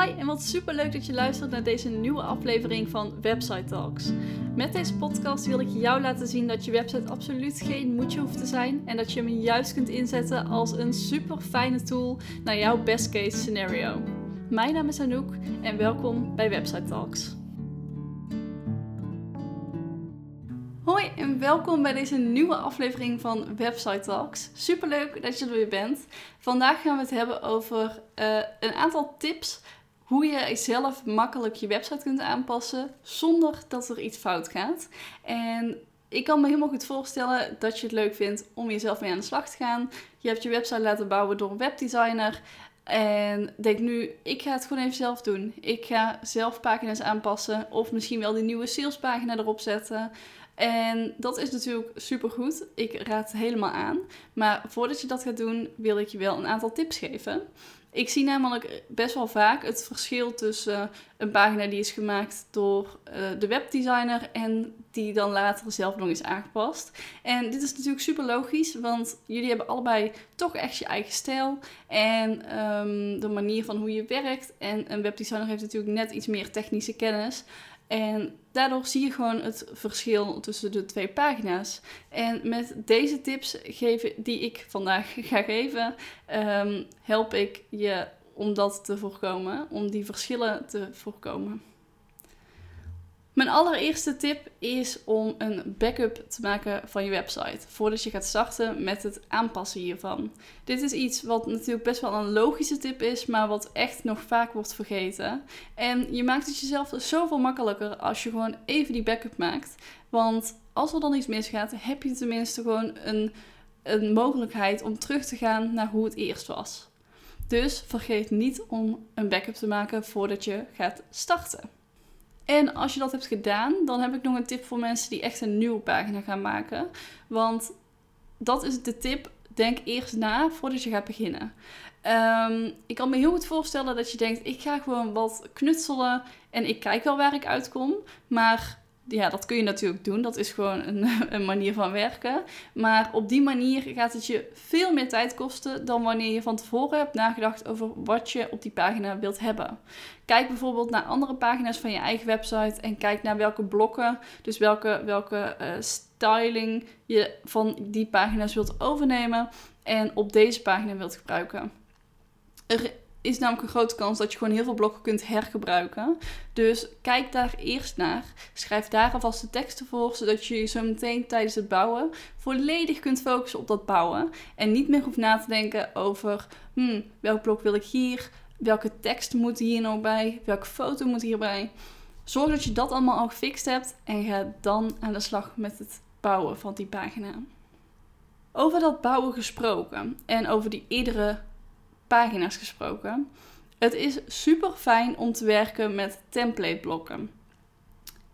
Hi en wat super leuk dat je luistert naar deze nieuwe aflevering van Website Talks. Met deze podcast wil ik jou laten zien dat je website absoluut geen moedje hoeft te zijn en dat je hem juist kunt inzetten als een super fijne tool naar jouw best case scenario. Mijn naam is Anouk en welkom bij Website Talks. Hoi en welkom bij deze nieuwe aflevering van Website Talks. Super leuk dat je er weer bent. Vandaag gaan we het hebben over uh, een aantal tips hoe je zelf makkelijk je website kunt aanpassen zonder dat er iets fout gaat. En ik kan me helemaal goed voorstellen dat je het leuk vindt om jezelf mee aan de slag te gaan. Je hebt je website laten bouwen door een webdesigner. En denk nu, ik ga het gewoon even zelf doen. Ik ga zelf pagina's aanpassen. Of misschien wel die nieuwe salespagina erop zetten. En dat is natuurlijk super goed. Ik raad het helemaal aan. Maar voordat je dat gaat doen, wil ik je wel een aantal tips geven. Ik zie namelijk best wel vaak het verschil tussen een pagina die is gemaakt door uh, de webdesigner en die dan later zelf nog is aangepast. En dit is natuurlijk super logisch, want jullie hebben allebei toch echt je eigen stijl en um, de manier van hoe je werkt. En een webdesigner heeft natuurlijk net iets meer technische kennis. En daardoor zie je gewoon het verschil tussen de twee pagina's. En met deze tips geven, die ik vandaag ga geven, ehm, help ik je om dat te voorkomen, om die verschillen te voorkomen. Mijn allereerste tip is om een backup te maken van je website voordat je gaat starten met het aanpassen hiervan. Dit is iets wat natuurlijk best wel een logische tip is, maar wat echt nog vaak wordt vergeten. En je maakt het jezelf zoveel makkelijker als je gewoon even die backup maakt. Want als er dan iets misgaat, heb je tenminste gewoon een, een mogelijkheid om terug te gaan naar hoe het eerst was. Dus vergeet niet om een backup te maken voordat je gaat starten. En als je dat hebt gedaan, dan heb ik nog een tip voor mensen die echt een nieuwe pagina gaan maken. Want dat is de tip. Denk eerst na voordat je gaat beginnen. Um, ik kan me heel goed voorstellen dat je denkt: ik ga gewoon wat knutselen en ik kijk wel waar ik uitkom. Maar ja, dat kun je natuurlijk doen. Dat is gewoon een, een, manier van werken. Maar op die manier gaat het je veel meer tijd kosten dan wanneer je van tevoren hebt nagedacht over wat je op die pagina wilt hebben. Kijk bijvoorbeeld naar andere pagina's van je eigen website en kijk naar welke blokken, dus welke, welke uh, styling je van die pagina's wilt overnemen en op deze pagina wilt gebruiken. Is namelijk een grote kans dat je gewoon heel veel blokken kunt hergebruiken. Dus kijk daar eerst naar. Schrijf daar alvast de teksten voor, zodat je je zo meteen tijdens het bouwen volledig kunt focussen op dat bouwen. En niet meer hoeft na te denken over hmm, welk blok wil ik hier, welke tekst moet hier nou bij, welke foto moet hierbij. Zorg dat je dat allemaal al gefixt hebt en ga dan aan de slag met het bouwen van die pagina. Over dat bouwen gesproken en over die eerdere pagina's gesproken. Het is super fijn om te werken met template blokken.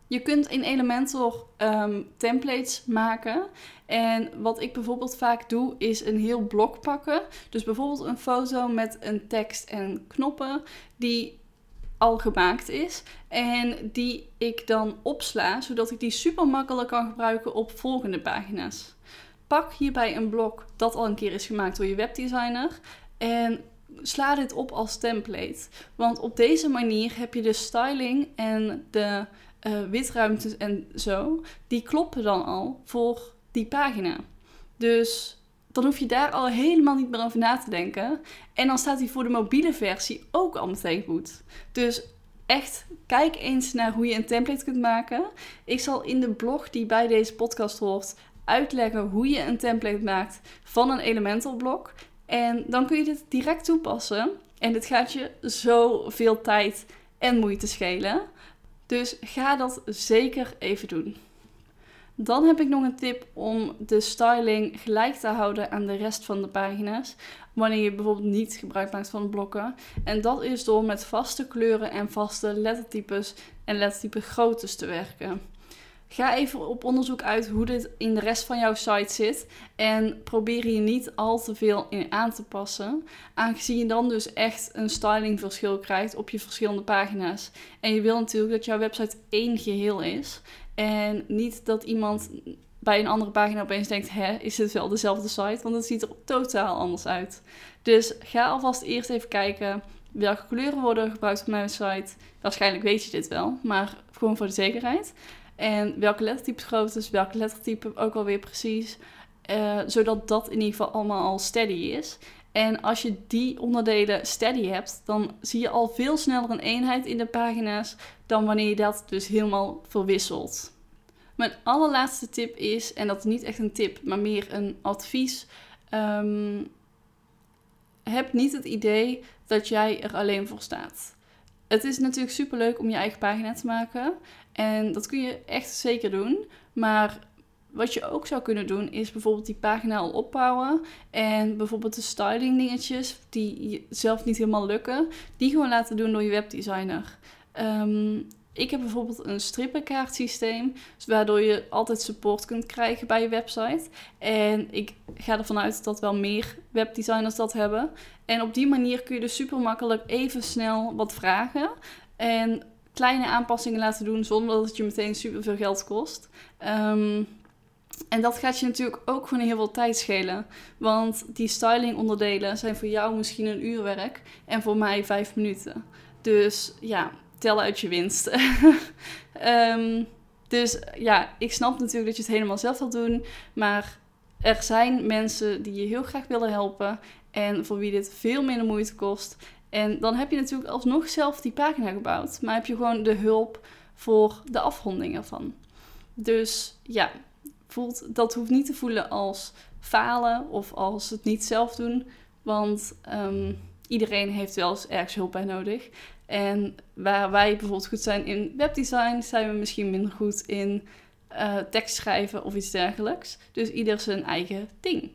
Je kunt in Elementor um, templates maken. En wat ik bijvoorbeeld vaak doe, is een heel blok pakken. Dus bijvoorbeeld een foto met een tekst en knoppen die al gemaakt is. En die ik dan opsla, zodat ik die super makkelijk kan gebruiken op volgende pagina's. Pak hierbij een blok dat al een keer is gemaakt door je webdesigner. En sla dit op als template. Want op deze manier heb je de styling en de uh, witruimtes en zo, die kloppen dan al voor die pagina. Dus dan hoef je daar al helemaal niet meer over na te denken. En dan staat hij voor de mobiele versie ook al meteen goed. Dus echt, kijk eens naar hoe je een template kunt maken. Ik zal in de blog die bij deze podcast hoort uitleggen hoe je een template maakt van een Elementor blok. En dan kun je dit direct toepassen. En dit gaat je zoveel tijd en moeite schelen. Dus ga dat zeker even doen. Dan heb ik nog een tip om de styling gelijk te houden aan de rest van de pagina's. Wanneer je bijvoorbeeld niet gebruik maakt van blokken. En dat is door met vaste kleuren en vaste lettertypes en lettertype groottes te werken. Ga even op onderzoek uit hoe dit in de rest van jouw site zit. En probeer hier niet al te veel in aan te passen. Aangezien je dan dus echt een stylingverschil krijgt op je verschillende pagina's. En je wil natuurlijk dat jouw website één geheel is. En niet dat iemand bij een andere pagina opeens denkt: hè, is het wel dezelfde site? Want het ziet er totaal anders uit. Dus ga alvast eerst even kijken welke kleuren worden gebruikt op mijn site. Waarschijnlijk weet je dit wel, maar gewoon voor de zekerheid. En welke is, welke lettertype ook alweer precies. Uh, zodat dat in ieder geval allemaal al steady is. En als je die onderdelen steady hebt, dan zie je al veel sneller een eenheid in de pagina's dan wanneer je dat dus helemaal verwisselt. Mijn allerlaatste tip is, en dat is niet echt een tip, maar meer een advies. Um, heb niet het idee dat jij er alleen voor staat. Het is natuurlijk super leuk om je eigen pagina te maken. En dat kun je echt zeker doen. Maar wat je ook zou kunnen doen, is bijvoorbeeld die pagina al opbouwen. En bijvoorbeeld de styling dingetjes die zelf niet helemaal lukken, die gewoon laten doen door je webdesigner. Um, ik heb bijvoorbeeld een strippenkaartsysteem, dus waardoor je altijd support kunt krijgen bij je website. En ik ga ervan uit dat wel meer webdesigners dat hebben. En op die manier kun je dus super makkelijk even snel wat vragen. En kleine aanpassingen laten doen zonder dat het je meteen super veel geld kost. Um, en dat gaat je natuurlijk ook gewoon heel veel tijd schelen. Want die styling onderdelen zijn voor jou misschien een uur werk en voor mij vijf minuten. Dus ja, tel uit je winst. um, dus ja, ik snap natuurlijk dat je het helemaal zelf wilt doen. Maar er zijn mensen die je heel graag willen helpen. En voor wie dit veel minder moeite kost. En dan heb je natuurlijk alsnog zelf die pagina gebouwd. Maar heb je gewoon de hulp voor de afronding ervan. Dus ja, voelt, dat hoeft niet te voelen als falen of als het niet zelf doen. Want um, iedereen heeft wel eens ergens hulp bij nodig. En waar wij bijvoorbeeld goed zijn in webdesign, zijn we misschien minder goed in uh, tekst schrijven of iets dergelijks. Dus ieder zijn eigen ding.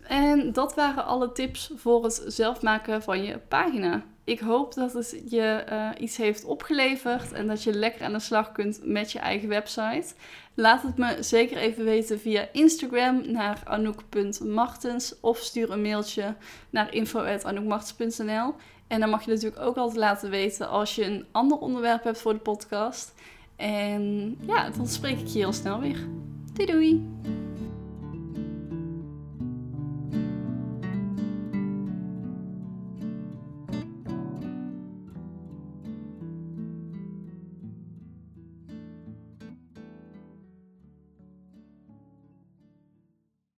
En dat waren alle tips voor het zelf maken van je pagina. Ik hoop dat het je uh, iets heeft opgeleverd en dat je lekker aan de slag kunt met je eigen website. Laat het me zeker even weten via Instagram naar anouk.martens of stuur een mailtje naar info.anoukmartens.nl. En dan mag je natuurlijk ook altijd laten weten als je een ander onderwerp hebt voor de podcast. En ja, dan spreek ik je heel snel weer. Doei doei!